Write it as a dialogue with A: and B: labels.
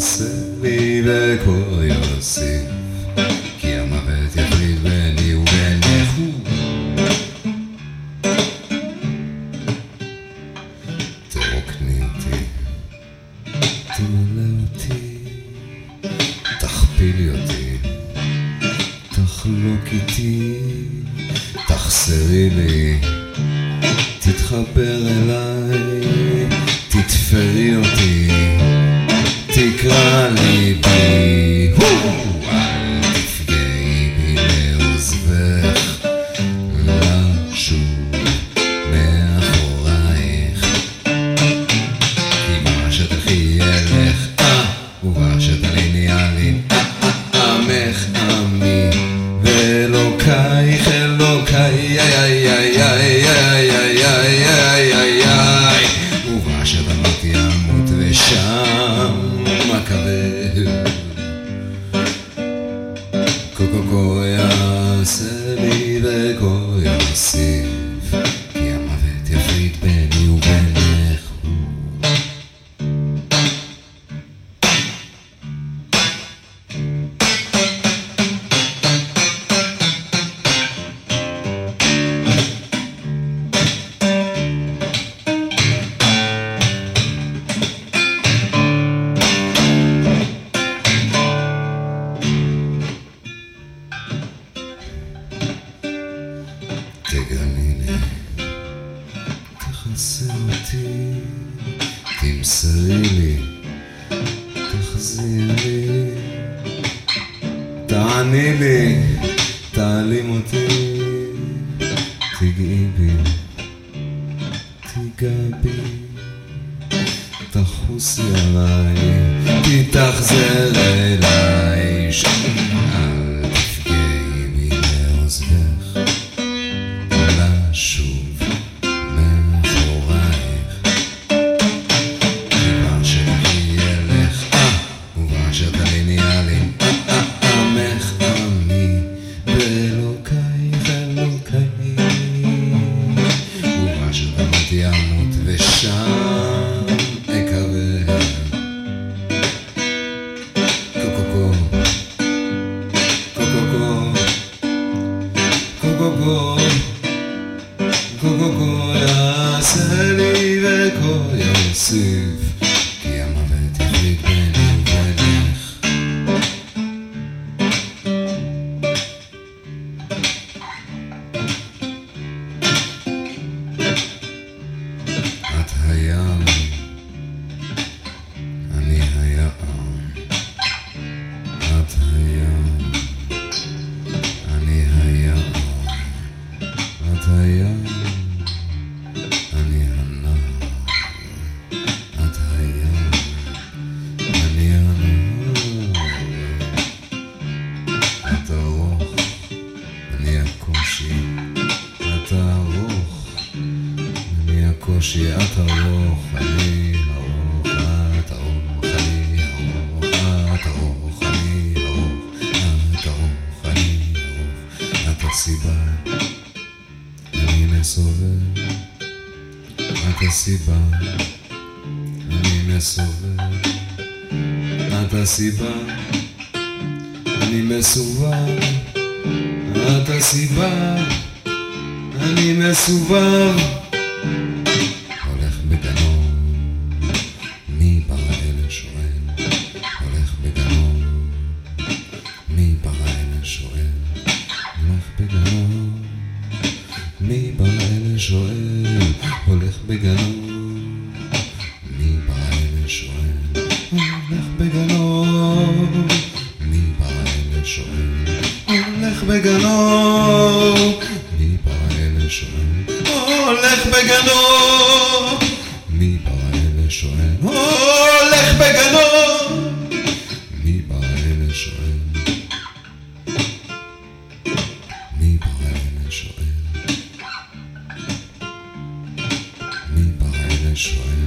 A: יעשה לי וכה יוסיף, כי המוות יפריד ביני ובינך. תרוקני אותי, תמלא אותי, תכפילי אותי, תחלוק איתי, תחסרי לי, תתחבר אליי, תתפרי אותי, begun. Koko coia, se vive coia, koja si תמסרי לי, תחזיר לי, תעני לי, תעלים אותי, תגעי בי, תיגע בי, תחוסי עליי, תתאכזר אליי, אל תפגעי בי לעוזבך. לשוב יוסיף, כי המוות יפריד ביני ובינך. את הים, אני היער. את הים, אושיית הרוח, אני אני הרוחני, הרוחת, הרוחני, אני הרוחני, הרוחת הסיבה, אני מסובב, את הסיבה, אני מסובב, את הסיבה, אני מסובב, את הסיבה, אני מסובב. מי ברא אלה שואל, הולך בגנון. מי ברא אלה שואל, הולך בגנון. מי ברא אלה שואל, הולך בגנון. מי ברא אלה שואל, הולך בגנון. Schwein.